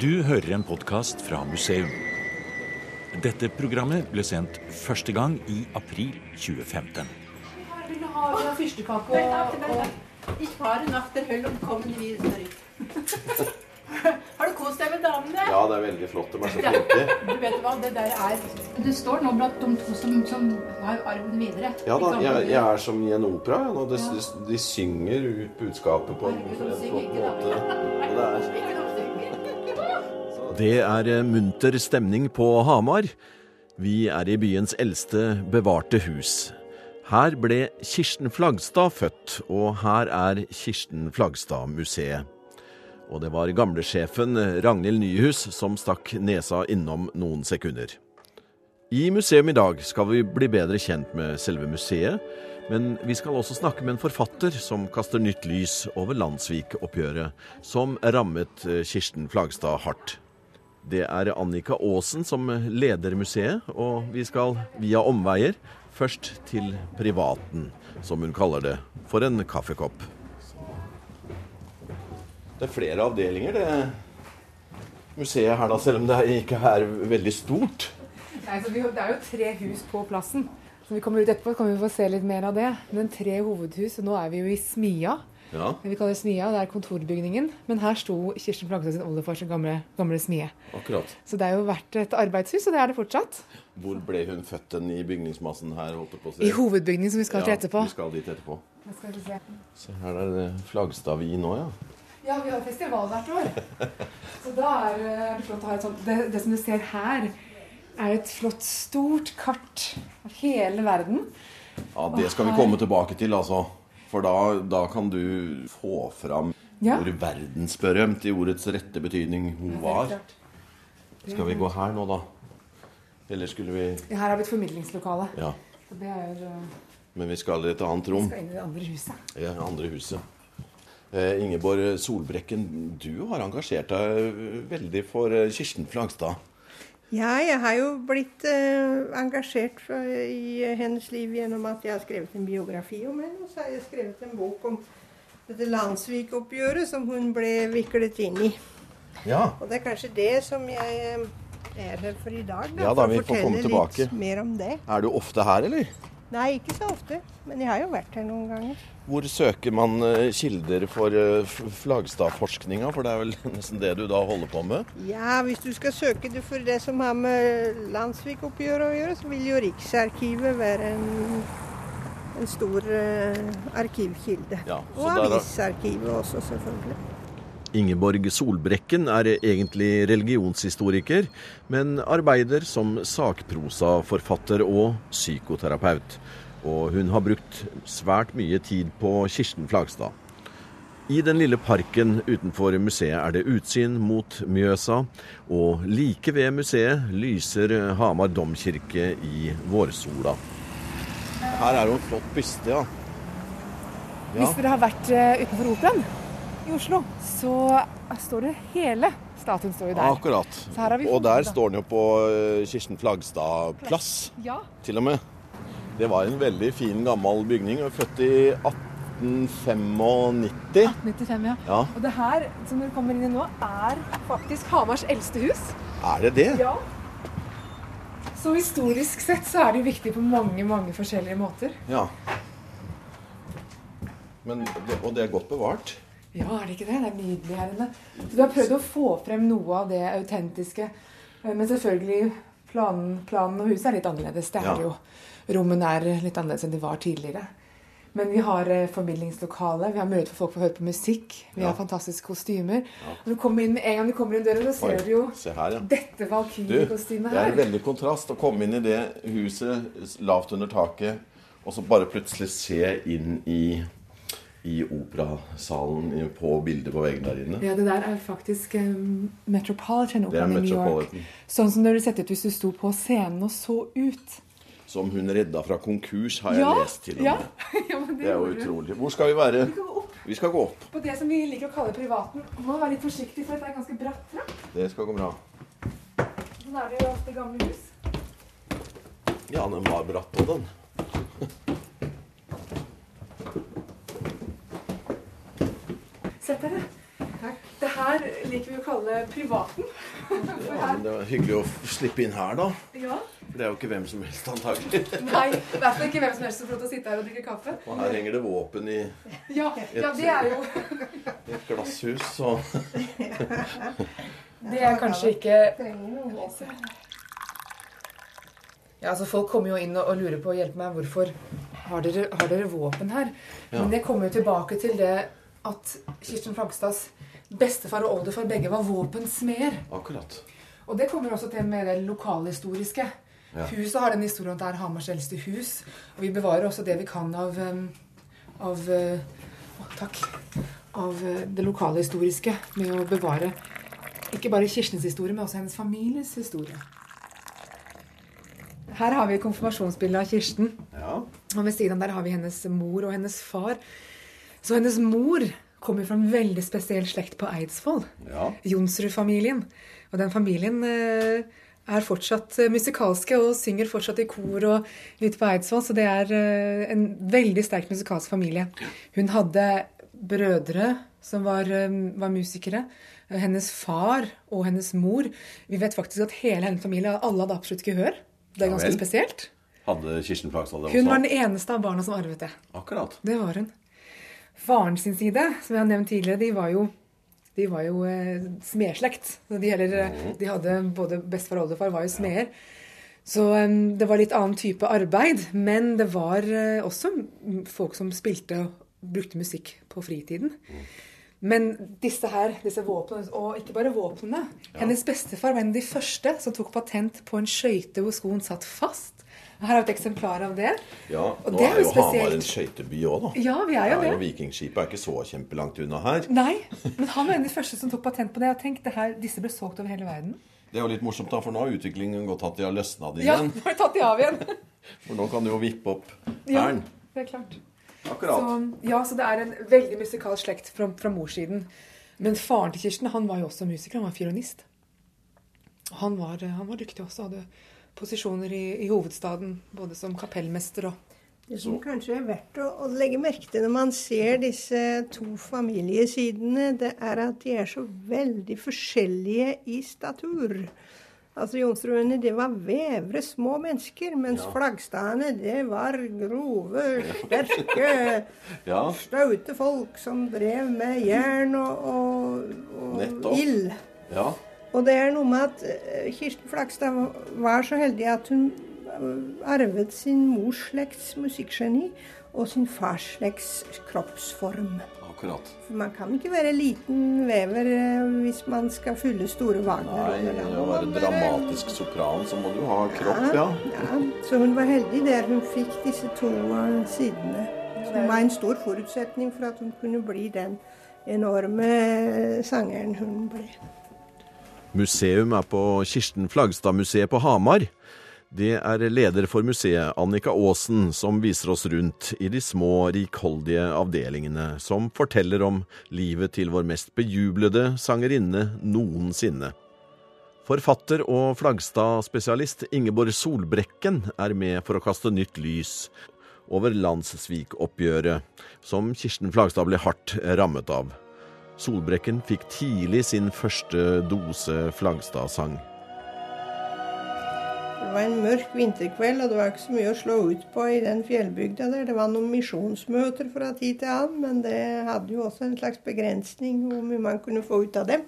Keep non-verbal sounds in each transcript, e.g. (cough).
Du hører en podkast fra museum. Dette programmet ble sendt første gang i april 2015. Vil du ha fyrstekake og, og Ich fahre nach der Höllung kommen wir zurück. Har du kost deg med damene? Ja, det er veldig flott. De er så flinke. (laughs) Du vet hva det der er? Det står nå blant de to som, som har arven videre. Ja da, jeg, jeg er som i en opera. Ja. De, de, de synger ut budskapet på en, en flott måte. ikke, Og det er Ikke. Det er eh, munter stemning på Hamar. Vi er i byens eldste bevarte hus. Her ble Kirsten Flagstad født, og her er Kirsten Flagstad-museet. Og det var gamlesjefen Ragnhild Nyhus som stakk nesa innom noen sekunder. I museum i dag skal vi bli bedre kjent med selve museet, men vi skal også snakke med en forfatter som kaster nytt lys over Landsvik-oppgjøret, som rammet eh, Kirsten Flagstad hardt. Det er Annika Aasen som leder museet, og vi skal via omveier først til privaten, som hun kaller det, for en kaffekopp. Det er flere avdelinger, det museet her, da, selv om det ikke er veldig stort. Nei, så vi, det er jo tre hus på plassen. Så vi kommer ut etterpå, kan vi få se litt mer av det. Men tre hovedhus, og nå er vi jo i Smia. Ja, Det vi kaller Smia, det er kontorbygningen. Men her sto Kirsten Flagstad sin oldefar sin gamle, gamle smie. akkurat. Så det har jo vært et arbeidshus, og det er det fortsatt. Hvor ble hun født den i bygningsmassen her? holdt på å si? I hovedbygningen som vi skal til etterpå. vi skal dit etterpå. Skal vi se. Se, her er det Flagstad vi nå, ja. Ja, vi har festival hvert år. (laughs) Så da er det flott å ha et sånt det, det som du ser her, er et flott, stort kart av hele verden. Ja, Det skal vi komme tilbake til, altså. For da, da kan du få fram Ja. hvor verdensberømt i ordets rette betydning hun var. Skal vi gå her nå, da? Eller skulle vi Her har vi et formidlingslokale. Ja. Er eh, Men vi skal i et annet rom. Vi skal inn i det andre huset. Ja, andre huset. Eh, Ingeborg Solbrekken, du har engasjert deg veldig for eh, Kirsten Flagstad. Ja, jeg har jo blitt eh, engasjert for, i hennes liv gjennom at jeg har skrevet en biografi om henne. Og så har jeg skrevet en bok om dette Landsvik-oppgjøret som hun ble viklet inn i. Ja. Og det er kanskje det som jeg eh, er her for i dag. Da, Ja da, for vi får komme tilbake. litt mer om det. Er du ofte her, eller? Nei, ikke så ofte. Men jeg har jo vært her noen ganger. Hvor søker man eh, kilder for eh, Flagstad-forskninga? For det er vel (laughs) nesten det du da holder på med? Ja, hvis du skal søke det for det som har med Landsvik-oppgjøret å gjøre, så vil jo Riksarkivet være en, en stor uh, arkivkilde. Ja, Og avisarkivet også, selvfølgelig. Ingeborg Solbrekken er egentlig religionshistoriker, men arbeider som sakprosaforfatter og psykoterapeut. Og hun har brukt svært mye tid på Kirsten Flagstad. I den lille parken utenfor museet er det utsyn mot Mjøsa, og like ved museet lyser Hamar domkirke i vårsola. Her er jo en flott byste, ja. Ja. Hvis dere har vært eh, utenfor Operaen i Oslo, så står det hele statuen står jo der. Akkurat. Og der står den jo på eh, Kirsten Flagstad plass, Ja, til og med. Det var en veldig fin, gammel bygning. Født i 1895. 1895, ja. Ja, Og det her som dere kommer inn i nå, er faktisk Hamars eldste hus. er det det? Ja. Så historisk sett så er det jo viktig på mange, mange forskjellige måter. Ja. Men, det, og det er godt bevart. Ja, er det ikke det? Det er nydelig her inne. Så du har prøvd å få frem noe av det autentiske. Eh, Men selvfølgelig, planen, planen og huset er litt annerledes. Det er Ja. jo. Rommene er litt annerledes enn de var tidligere. Men vi har eh, formidlingslokale, vi har mulighet for folk for å høre på musikk. Vi Ja. har fantastiske kostymer. Når du kommer inn, en gang du kommer inn døra, så ser Oi, du jo Se her, ja. dette valkyrjekostymet her. det er en veldig kontrast å komme inn i det huset lavt under taket, og så bare plutselig se inn i, i operasalen på bildet på veggen der inne. Ja, det der er faktisk um, Metropolitan Det er Opera i New York. Metropolitan. Sånn som det ville sett ut hvis du sto på scenen og så ut. Som hun redda fra konkurs, har jeg Ja, lest til og ja. med. ja, (laughs) det, Det er jo utrolig. Hvor skal vi være? Vi skal, Vi skal gå opp. på det som vi liker å kalle privaten. Må være litt forsiktig, for dette er ganske bratt trapp. Det skal gå bra. Sånn er det jo ofte gamle hus. Ja, den var bratt på den. (laughs) Sett dere. Det her liker vi å kalle privaten. Ja, men Det var hyggelig å slippe inn her, da. Ja. For det er jo ikke hvem som helst, antagelig. (laughs) Nei, i hvert fall ikke hvem som helst som får lov til å sitte her og drikke kaffe. Og her henger det våpen i Ja, ja det er jo et glasshus, så (laughs) Det er kanskje ikke. Ja, altså Folk kommer jo inn og, og lurer på å hjelpe meg. Hvorfor har dere, har dere våpen her? Men det kommer jo tilbake til det at Kirsten Flagstads bestefar og oldefar begge var våpensmeder. akkurat. Og det kommer også til med det lokalhistoriske. Ja. Huset har den historien at det er Hamars eldste hus. Og vi bevarer også det vi kan av, av uh, å, Takk. Av uh, det lokalhistoriske med å bevare ikke bare Kirstens historie, men også hennes families historie. Her har vi konfirmasjonsbildet av Kirsten. Ja. Og ved siden av der har vi hennes mor og hennes far. Så hennes mor kommer fra en veldig spesiell slekt på Eidsvoll. ja. Jonsrud-familien. Og den familien eh, er fortsatt eh, musikalske og synger fortsatt i kor og litt på Eidsvoll, så det er eh, en veldig sterk musikalsk familie. Hun hadde brødre som var, var musikere. Hennes far og hennes mor. Vi vet faktisk at hele hennes familie, alle hadde absolutt gehør. Det er ganske ja spesielt. Hadde Kirsten Flagstad det Hun var den eneste av barna som arvet det. Akkurat. Det var hun. Faren sin side, som jeg har nevnt tidligere, de var jo, de var jo eh, smedslekt. De, eh, de hadde både bestefar og oldefar var jo smeder. Så um, det var litt annen type arbeid. Men det var uh, også folk som spilte og brukte musikk på fritiden. Men disse her, disse våpnene, og ikke bare våpnene Hennes bestefar var en av de første som tok patent på en skøyte hvor skoen satt fast. Her har vi et eksemplar av det. Ja, Og Nå det er er jo Hamar en skøyteby òg, da. Ja, vi er jo det. det. jo Vikingskipet er ikke så kjempelangt unna her. Nei, men han var en av de (laughs) første som tok patent på det. Jeg tenkte her, Disse ble solgt over hele verden. Det er jo litt morsomt, da, for nå har utviklingen gått at de har løsna det igjen. Ja, nå har vi tatt de av igjen. (laughs) For nå kan du jo vippe opp Ja, det er klart. Akkurat. Så, ja, så det er en veldig musikalsk slekt fra, fra morssiden. Men faren til Kirsten han var jo også musiker. Han var fiolinist. Han var, han var dyktig også. Hadde posisjoner i, i hovedstaden, både som kapellmester og Det som kanskje er verdt å, å legge merke til når man ser disse to familiesidene, det er at de er så veldig forskjellige i statur. Altså Jonsrudene det var vevre, små mennesker, mens Flaggstadene det var grove, (laughs) sterke, Ja, staute folk som drev med jern og, og, og ild. ja. Og det er noe med at eh, Kirsten Flakstad var så heldig at hun eh, arvet sin mors slekts musikkgeni og sin fars slekts kroppsform. Akkurat. For man kan ikke være liten vever eh, hvis man skal fylle store Nei, Wagner-roller. Da å være dramatisk sopran, så må du ha kropp, ja. ja. Så hun var heldig der hun fikk disse to sidene. Som var en stor forutsetning for at hun kunne bli den enorme sangeren hun ble. Museum er på Kirsten Flagstad-museet på Hamar. Det er leder for museet, Annika Aasen, som viser oss rundt i de små, rikholdige avdelingene, som forteller om livet til vår mest bejublede sangerinne noensinne. Forfatter og Flagstad-spesialist Ingeborg Solbrekken er med for å kaste nytt lys over landssvikoppgjøret, som Kirsten Flagstad ble hardt rammet av. Solbrekken fikk tidlig sin første dose Flagstad-sang. Det var en mørk vinterkveld, og det var ikke så mye å slå ut på i den fjellbygda der. Det var noen misjonsmøter fra tid til annen, men det hadde jo også en slags begrensning hvor mye man kunne få ut av dem.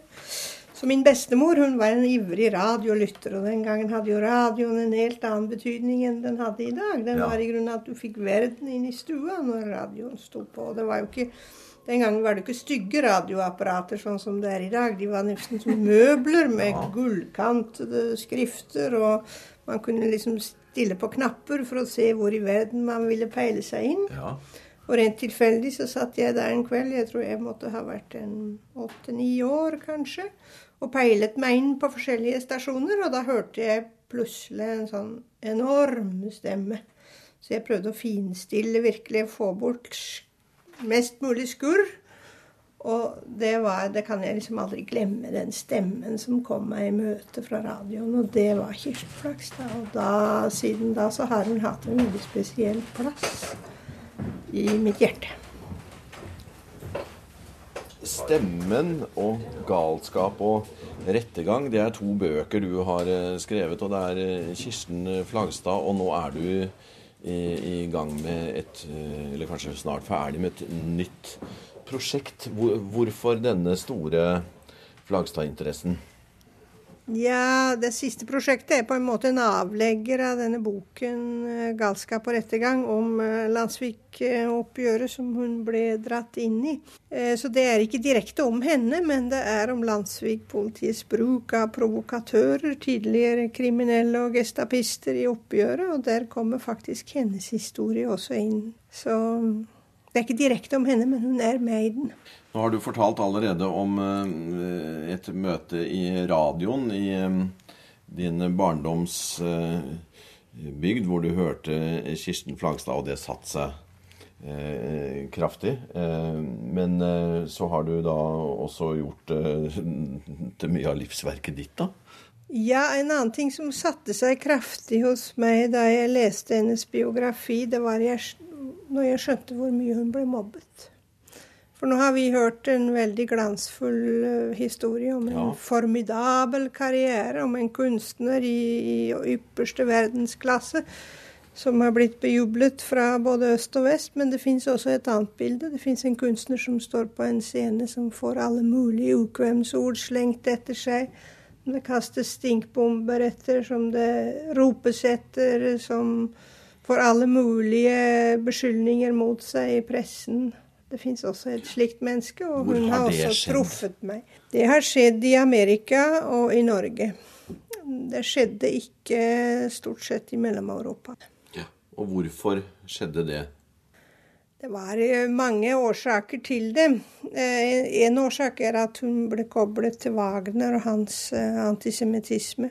Så min bestemor hun var en ivrig radiolytter, og den gangen hadde jo radioen en helt annen betydning enn den hadde i dag. Den Ja. var i grunnen at du fikk verden inn i stua når radioen sto på. og Det var jo ikke den gangen var det ikke stygge radioapparater sånn som det er i dag. De var nesten som møbler med gullkantede skrifter, og man kunne liksom stille på knapper for å se hvor i verden man ville peile seg inn. ja. Og rent tilfeldig så satt jeg der en kveld, jeg tror jeg måtte ha vært en åtte-ni år kanskje, og peilet meg inn på forskjellige stasjoner, og da hørte jeg plutselig en sånn enorm stemme. Så jeg prøvde å finstille, virkelig få bort mest mulig skurr. Og det, var, det kan jeg liksom aldri glemme, den stemmen som kom meg i møte fra radioen. Og det var Kirsten Flagstad. Og da, siden da så har hun hatt en veldig spesiell plass i mitt hjerte. 'Stemmen' og 'Galskap og rettergang'. Det er to bøker du har eh, skrevet, og det er eh, Kirsten Flagstad. Og nå er du i, gang med et eh, Eller kanskje snart ferdig med et nytt prosjekt. Hvor, hvorfor denne store Flagstad-interessen? Ja, det siste prosjektet er på en måte en avlegger av denne boken eh, 'Galskap og rettergang' om eh, Landsvik-oppgjøret som hun ble dratt inn i. Eh, så det er ikke direkte om henne, men det er om Landsvik-politiets bruk av provokatører, tidligere kriminelle og gestapister i oppgjøret, og der kommer faktisk hennes historie også inn. Så det er ikke direkte om henne, men hun er med i den. Nå har du fortalt allerede om eh, et møte i radioen i eh, din barndomsbygd, hvor du hørte Kirsten Flagstad, og det satte seg eh, kraftig. Men så har du da også gjort til mye av livsverket ditt, da? Ja, en annen ting som satte seg kraftig hos meg da jeg leste hennes biografi, det var jeg, når jeg skjønte hvor mye hun ble mobbet. For nå har vi hørt en veldig glansfull uh, historie om en ja. formidabel karriere, om en kunstner i, i ypperste verdensklasse som har blitt bejublet fra både øst og vest. Men det fins også et annet bilde. Det fins en kunstner som står på en scene som får alle mulige ukvemsord slengt etter seg. Det kastes stinkbomber etter, som det ropes etter, som får alle mulige beskyldninger mot seg i pressen. Det fins også et slikt menneske, og hun har, har også skjedd? truffet meg. Det har skjedd i Amerika og i Norge. Det skjedde ikke stort sett i Mellom-Europa. Ja, og hvorfor skjedde det? Det var eh, mange årsaker til det. Eh, en årsak er at hun ble koblet til Wagner og hans eh, antisemittisme.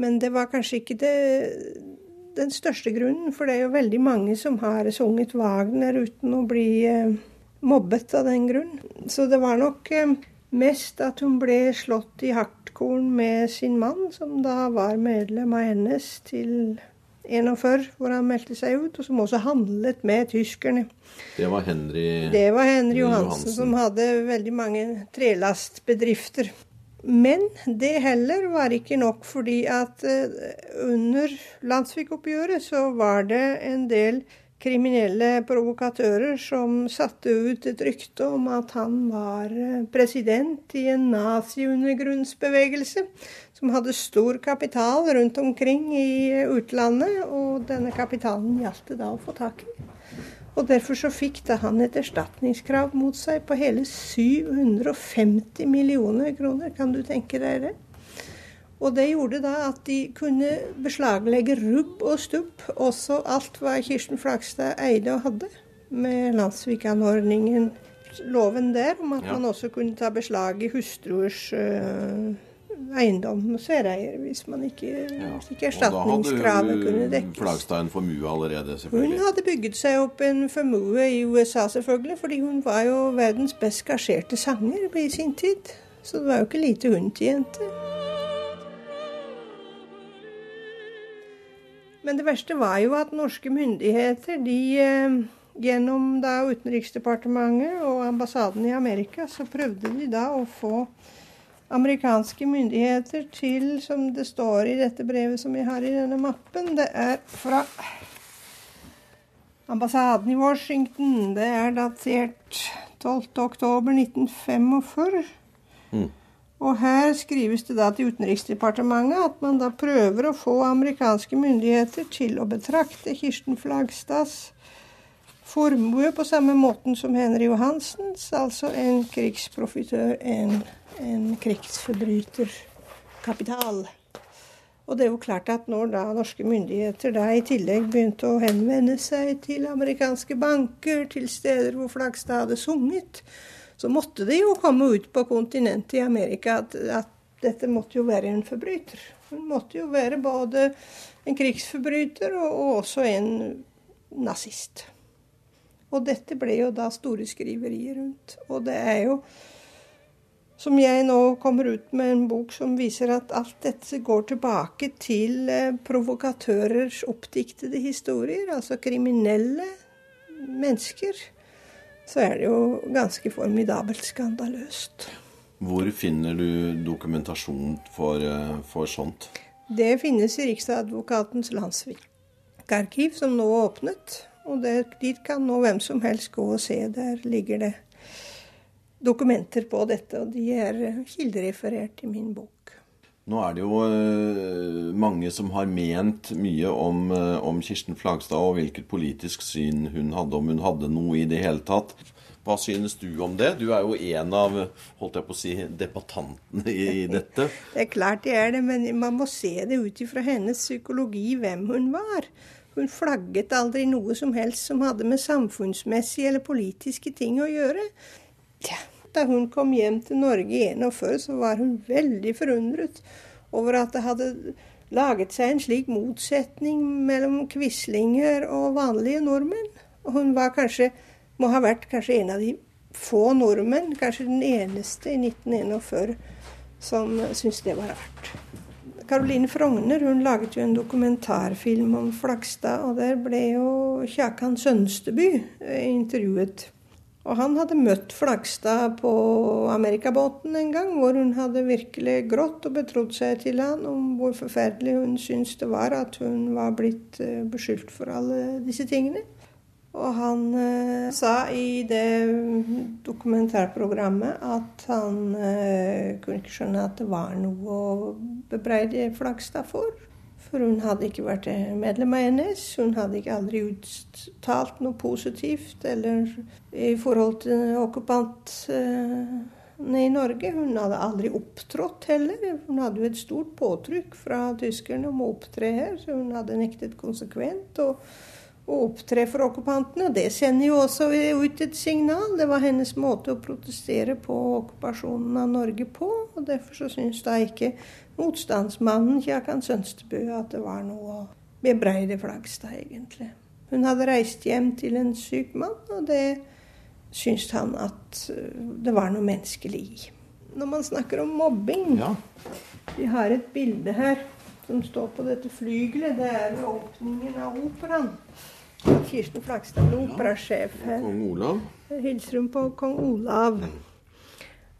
Men det var kanskje ikke det, den største grunnen, for det er jo veldig mange som har sunget Wagner uten å bli eh, mobbet av den grunn. Så det var nok eh, mest at hun ble slått i hartkorn med sin mann, som da var medlem av NS til 41, hvor han meldte seg ut, og som også handlet med tyskerne. Det var Henry, det var Henry Johansen, Johansen, som hadde veldig mange trelastbedrifter. Men det heller var ikke nok, fordi at eh, under Landsvik-oppgjøret så var det en del kriminelle provokatører som satte ut et rykte om at han var eh, president i en nazi-undergrunnsbevegelse som hadde stor kapital rundt omkring i utlandet, og denne kapitalen gjaldt det da å få tak i. Og Derfor så fikk da han et erstatningskrav mot seg på hele 750 millioner kroner. Kan du tenke deg det? Og det gjorde da at de kunne beslaglegge rubb og stubb, også alt hva Kirsten Flagstad eide og hadde, med landsvikanordningen, loven der, om at ja. man også kunne ta beslag i hustruers uh, eiendom og særeier hvis man ikke, ja. hvis ikke erstatningskravet kunne dekkes. Og da hadde Flagstad en formue allerede, selvfølgelig? Hun hadde bygget seg opp en formue i USA, selvfølgelig, fordi hun var jo verdens best gasjerte sanger i sin tid. Så det var jo ikke lite hun tjente. Men det verste var jo at norske myndigheter, de eh, gjennom da Utenriksdepartementet og ambassaden i Amerika, så prøvde de da å få amerikanske myndigheter til, som det står i dette brevet som vi har i denne mappen, det er fra ambassaden i Washington. Det er datert 12.10.1945. Mm. Og her skrives det da til Utenriksdepartementet at man da prøver å få amerikanske myndigheter til å betrakte Kirsten Flagstads formue på samme måten som Henry Johansens, altså en krigsprofitør, en en krigsforbryterkapital. Og det er jo klart at når da norske myndigheter da i tillegg begynte å henvende seg til amerikanske banker, til steder hvor Flagstad hadde sunget, så måtte det jo komme ut på kontinentet i Amerika at, at dette måtte jo være en forbryter. Hun måtte jo være både en krigsforbryter og, og også en nazist. Og dette ble jo da store skriverier rundt. Og det er jo som jeg nå kommer ut med en bok som viser at alt dette går tilbake til eh, provokatørers oppdiktede historier, altså kriminelle mennesker så er det jo ganske formidabelt skandaløst. Hvor finner du dokumentasjon for, eh, for sånt? Det finnes i Riksadvokatens landsarkiv, som nå er åpnet. Og det, dit kan nå hvem som helst gå og se. Der ligger det dokumenter på dette, og de er kildereferert i min bok. Nå er det jo uh, mange som har ment mye om, uh, om, Kirsten Flagstad og hvilket politisk syn hun hadde, om hun hadde noe i det hele tatt. Hva synes du om det? Du er jo en av holdt jeg på å si, debattantene i, i dette. (laughs) Det er klart jeg er det, men man må se det ut ifra hennes psykologi, hvem hun var. Hun flagget aldri noe som helst som hadde med samfunnsmessige eller politiske ting å gjøre. Ja, da hun kom hjem til Norge i 41, så var hun veldig forundret over at det hadde laget seg en slik motsetning mellom quislinger og vanlige nordmenn. Og hun var kanskje, må ha vært kanskje en av de få nordmenn, kanskje den eneste i 1941, som syntes det var rart. Caroline Frogner hun laget jo en dokumentarfilm om Flagstad, og der ble jo Kjakan Sønsteby eh, intervjuet. Og han hadde møtt Flagstad på amerikabåten en gang, hvor hun hadde virkelig grått og betrodd seg til han om hvor forferdelig hun syntes det var at hun var blitt eh, beskyldt for alle disse tingene. Og han eh, sa i det dokumentarprogrammet at han eh, kunne ikke skjønne at det var noe å bebreide Flagstad for. For hun hadde ikke vært medlem av NS. Hun hadde ikke aldri uttalt noe positivt eller i forhold til okkupantene i Norge. Hun hadde aldri opptrådt heller. Hun hadde jo et stort påtrykk fra tyskerne om å opptre her, så hun hadde nektet konsekvent. og å opptre for okkupantene. Og det sender jo også ut et signal. Det var hennes måte å protestere på okkupasjonen av Norge på. Og derfor så syns da ikke motstandsmannen Kjakan Sønstebø at det var noe å bebreide Flagstad, egentlig. Hun hadde reist hjem til en syk mann, og det syns han at uh, det var noe menneskelig i. Når man snakker om mobbing ja. Vi har et bilde her som står på dette flygelet. Det er ved åpningen av operaen. Kirsten Flakstad, operasjef her. Kong Olav. Hilser hun på kong Olav.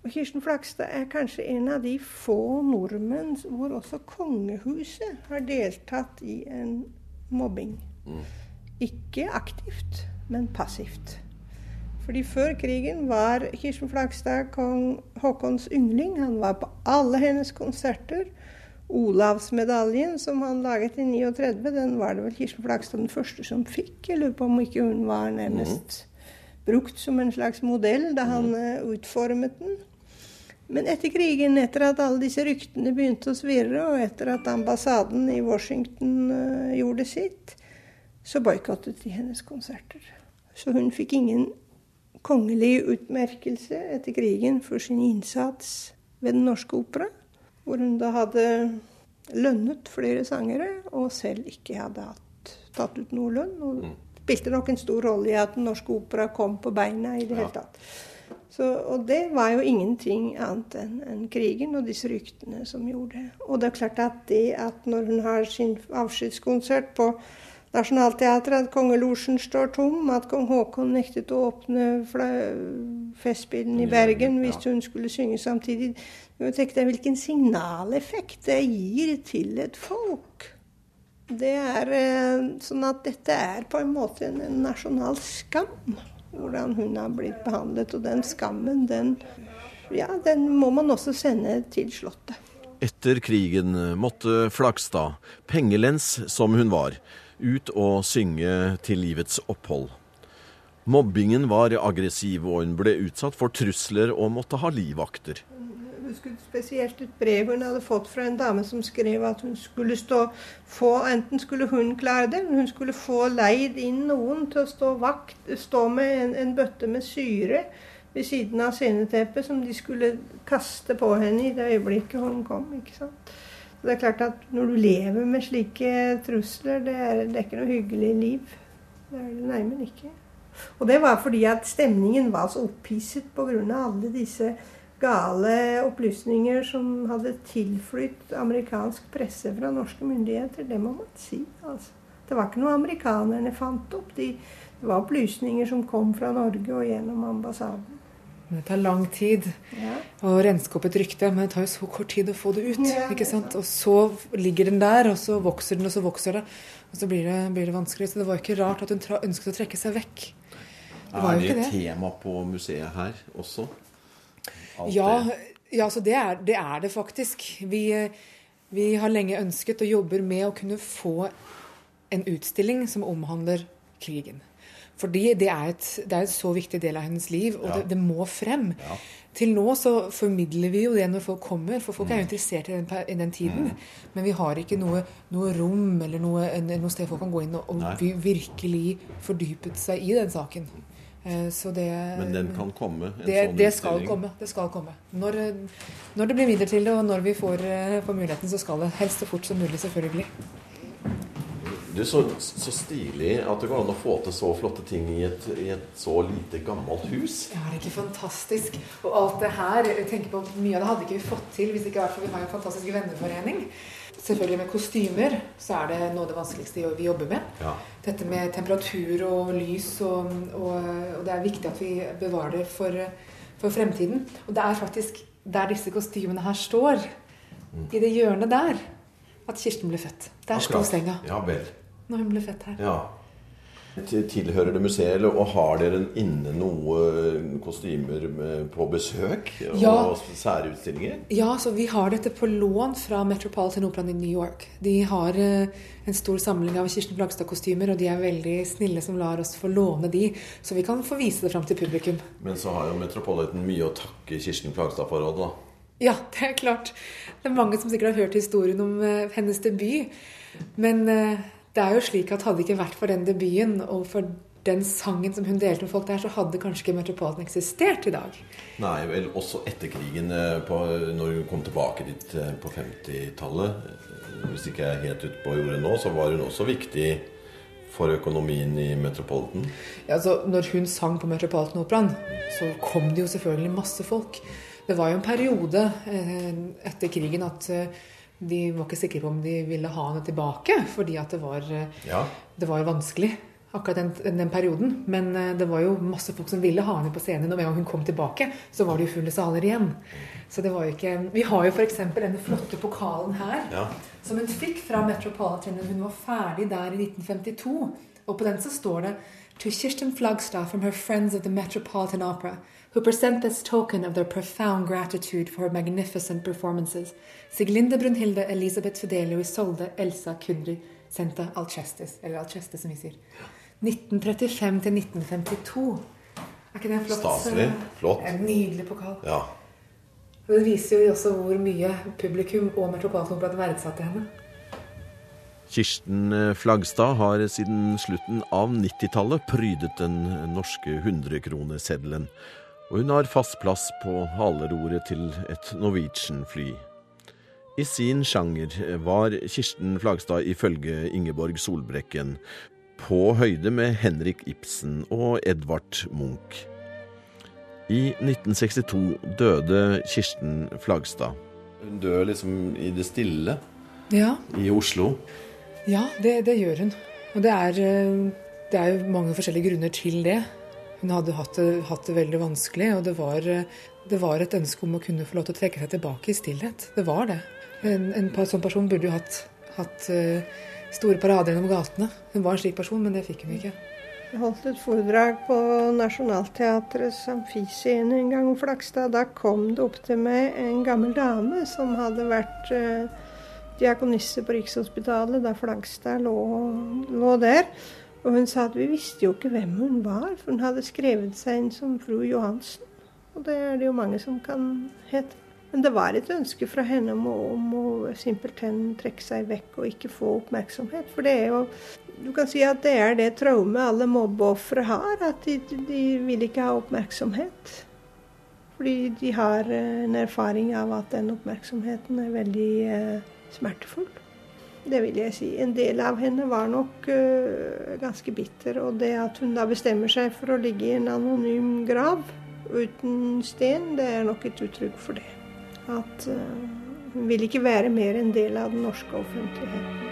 Og Kirsten Flakstad er kanskje en av de få nordmenn hvor også kongehuset har deltatt i en mobbing. Mm. Ikke aktivt, men passivt. Fordi før krigen var Kirsten Flakstad kong Haakons yngling. Han var på alle hennes konserter. Olavsmedaljen som han laget i 39, den var det vel Kirsten Flagstad den første som fikk. Jeg lurer på om ikke hun var nærmest mm. brukt som en slags modell da han mm. utformet den. Men etter krigen, etter at alle disse ryktene begynte å svirre, og etter at ambassaden i Washington uh, gjorde sitt, så boikottet de hennes konserter. Så hun fikk ingen kongelig utmerkelse etter krigen for sin innsats ved Den norske opera, hvor hun da hadde lønnet flere sangere, og selv ikke hadde hatt, tatt ut noe lønn. Og mm. spilte nok en stor rolle i at Den norske opera kom på beina i det ja. hele tatt. Så, og det var jo ingenting annet enn en krigen og disse ryktene som gjorde det. Og det er klart at det at når hun har sin avskjedskonsert på Nationaltheatret, at kongelosjen står tom, at kong Haakon nektet å åpne Festspillene i Bergen hvis hun skulle synge samtidig Tenk deg hvilken signaleffekt det gir til et folk. Det er eh, sånn at dette er på en måte en nasjonal skam hvordan hun har blitt behandlet. Og den skammen, den, ja, den må man også sende til Slottet. Etter krigen måtte Flagstad, pengelens som hun var, ut og synge til livets opphold. Mobbingen var aggressiv, og hun ble utsatt for trusler og måtte ha livvakter husker spesielt et brev hun hadde fått fra en dame som skrev at hun skulle stå få, Enten skulle hun klare det, men hun skulle få leid inn noen til å stå vakt, stå med en, en bøtte med syre ved siden av sceneteppet som de skulle kaste på henne i det øyeblikket hun kom. ikke sant? Det er klart at Når du lever med slike trusler, det er, det er ikke noe hyggelig liv. Det er det neimen ikke. Og det var fordi at stemningen var så opphisset pga. alle disse gale opplysninger som hadde tilflytt amerikansk presse fra norske myndigheter. Det må man si. altså. Det var ikke noe amerikanerne fant opp. De, Det var opplysninger som kom fra Norge og gjennom ambassaden. Men det tar lang tid Ja. å renske opp et rykte, men det tar jo så kort tid å få det ut. Ja, ikke sant? Og så ligger den der, og så vokser den, og så vokser det. Og så blir det, blir det vanskelig. Så det var jo ikke rart at hun tra ønsket å trekke seg vekk. Det var Er jo det ikke et det. tema på museet her også? Alt Ja, det. ja så det er, det er det faktisk. Vi, vi har lenge ønsket og jobber med å kunne få en utstilling som omhandler krigen. Fordi det er, et, det er en så viktig del av hennes liv, og Ja. det, det må frem. Ja. Til nå så formidler vi jo det når folk kommer, for folk er Mm. jo interessert i den, i den tiden. Men vi har ikke noe, noe rom eller noe, noe sted folk kan gå inn og, og vi virkelig fordypet seg i den saken. Eh, Så det Men den kan komme? En det, sånn det skal komme. Det skal komme. Når, eh, når det blir midler til det, og når vi får, eh, får muligheten, så skal det helst så fort som mulig, selvfølgelig. Du, så, så stilig at det går an å få til så flotte ting i et, i et så lite gammelt hus. Ja, det er ikke fantastisk. Og alt det her, tenk på mye av det hadde ikke vi fått til hvis ikke vi har en fantastisk venneforening. Selvfølgelig med kostymer så er det noe av det vanskeligste vi jobber med. Ja. Dette med temperatur og lys, og, og, og det er viktig at vi bevarer det for, for fremtiden. Og det er faktisk der disse kostymene her står, i det hjørnet der, at Kirsten ble født. Der sto senga Ja vel. Når hun ble født her. Ja. Tilhører det museet, eller- og har dere inne noe kostymer med- på besøk? Ja. Og særutstillinger? Ja, så vi har dette på lån fra Metropolitan Operaen i New York. De har eh, en stor samling av Kirsten Flagstad-kostymer, og de er veldig snille som lar oss få låne de, så vi kan få vise det fram til publikum. Men så har jo Metropolitan mye å takke Kirsten Flagstad for òg, da. Ja, (laughs) det er klart. Det er mange som sikkert har hørt historien om eh, hennes debut. Men eh, det er jo slik at hadde det ikke vært for den debuten og for den sangen som hun delte med folk der, så hadde kanskje ikke Metropolitan eksistert i dag. Nei, vel også etter krigen, eh, på, når hun kom tilbake dit eh, på 50-tallet. eh, Hvis ikke jeg er helt ute på jordet nå, så var hun også viktig for økonomien i Metropolitan. Ja, altså, når hun sang på Metropolitan Operaen, så kom det jo selvfølgelig masse folk. Det var jo en periode etter krigen at de var ikke sikre på om de ville ha henne tilbake, fordi at det var, eh, Ja. det var vanskelig akkurat den, den perioden. Men eh, det var jo masse folk som ville ha henne på scenen, og med en gang hun kom tilbake, så var det jo fulle saler igjen. Så det var jo ikke Vi har jo f.eks. denne flotte pokalen her ja. som hun fikk fra Metropolitan da hun var ferdig der i 1952. Og på den så står det To Kirsten Flagstad from her friends at the Metropolitan Opera, who present this token of their profound gratitude for her magnificent performances. Siglinde Brunhilde Elisabeth Fidelio Isolde Elsa Kundry Senta Alcestis, eller Alceste som vi sier. 1935 til 1952. Er ikke det en flott Staselig. eh, Flott. En nydelig pokal. ja. Det viser jo også hvor mye publikum og Metropolitan Opera verdsatte henne. Kirsten eh, Flagstad har siden slutten av 90-tallet prydet den norske 100-kroneseddelen, og hun har fast plass på haleroret til et Norwegian-fly. I sin sjanger var Kirsten Flagstad ifølge Ingeborg Solbrekken på høyde med Henrik Ibsen og Edvard Munch. I 1962 døde Kirsten Flagstad. Hun dør liksom i det stille Ja, i Oslo. Ja, det, det gjør hun. Og det er, eh, det er jo mange forskjellige grunner til det. Hun hadde hatt det, hatt det veldig vanskelig, og det var, det var et ønske om å kunne få lov til å trekke seg tilbake i stillhet. Det var det. En, en sånn person burde jo hatt, hatt eh, store parader gjennom gatene. Hun var en slik person, men det fikk hun ikke. Jeg holdt et foredrag på Nationaltheatrets amfiscene en gang om Flakstad. Da kom det opp til meg en gammel dame som hadde vært eh, diakonisse på Rikshospitalet da Flagstad lå, lå der. Og hun sa at vi visste jo ikke hvem hun var, for hun hadde skrevet seg inn som fru Johansen. Og det er det jo mange som kan hete. Men det var et ønske fra henne om å, om å simpelthen trekke seg vekk og ikke få oppmerksomhet. For det er jo Du kan si at det er det traumet alle mobbeofre har, at de, de vil ikke ha oppmerksomhet. Fordi de har eh, en erfaring av at den oppmerksomheten er veldig eh, smertefull. Det vil jeg si. En del av henne var nok uh, ganske bitter. Og det at hun da bestemmer seg for å ligge i en anonym grav uten sten, det er nok et uttrykk for det. At uh, hun vil ikke være mer en del av den norske offentligheten.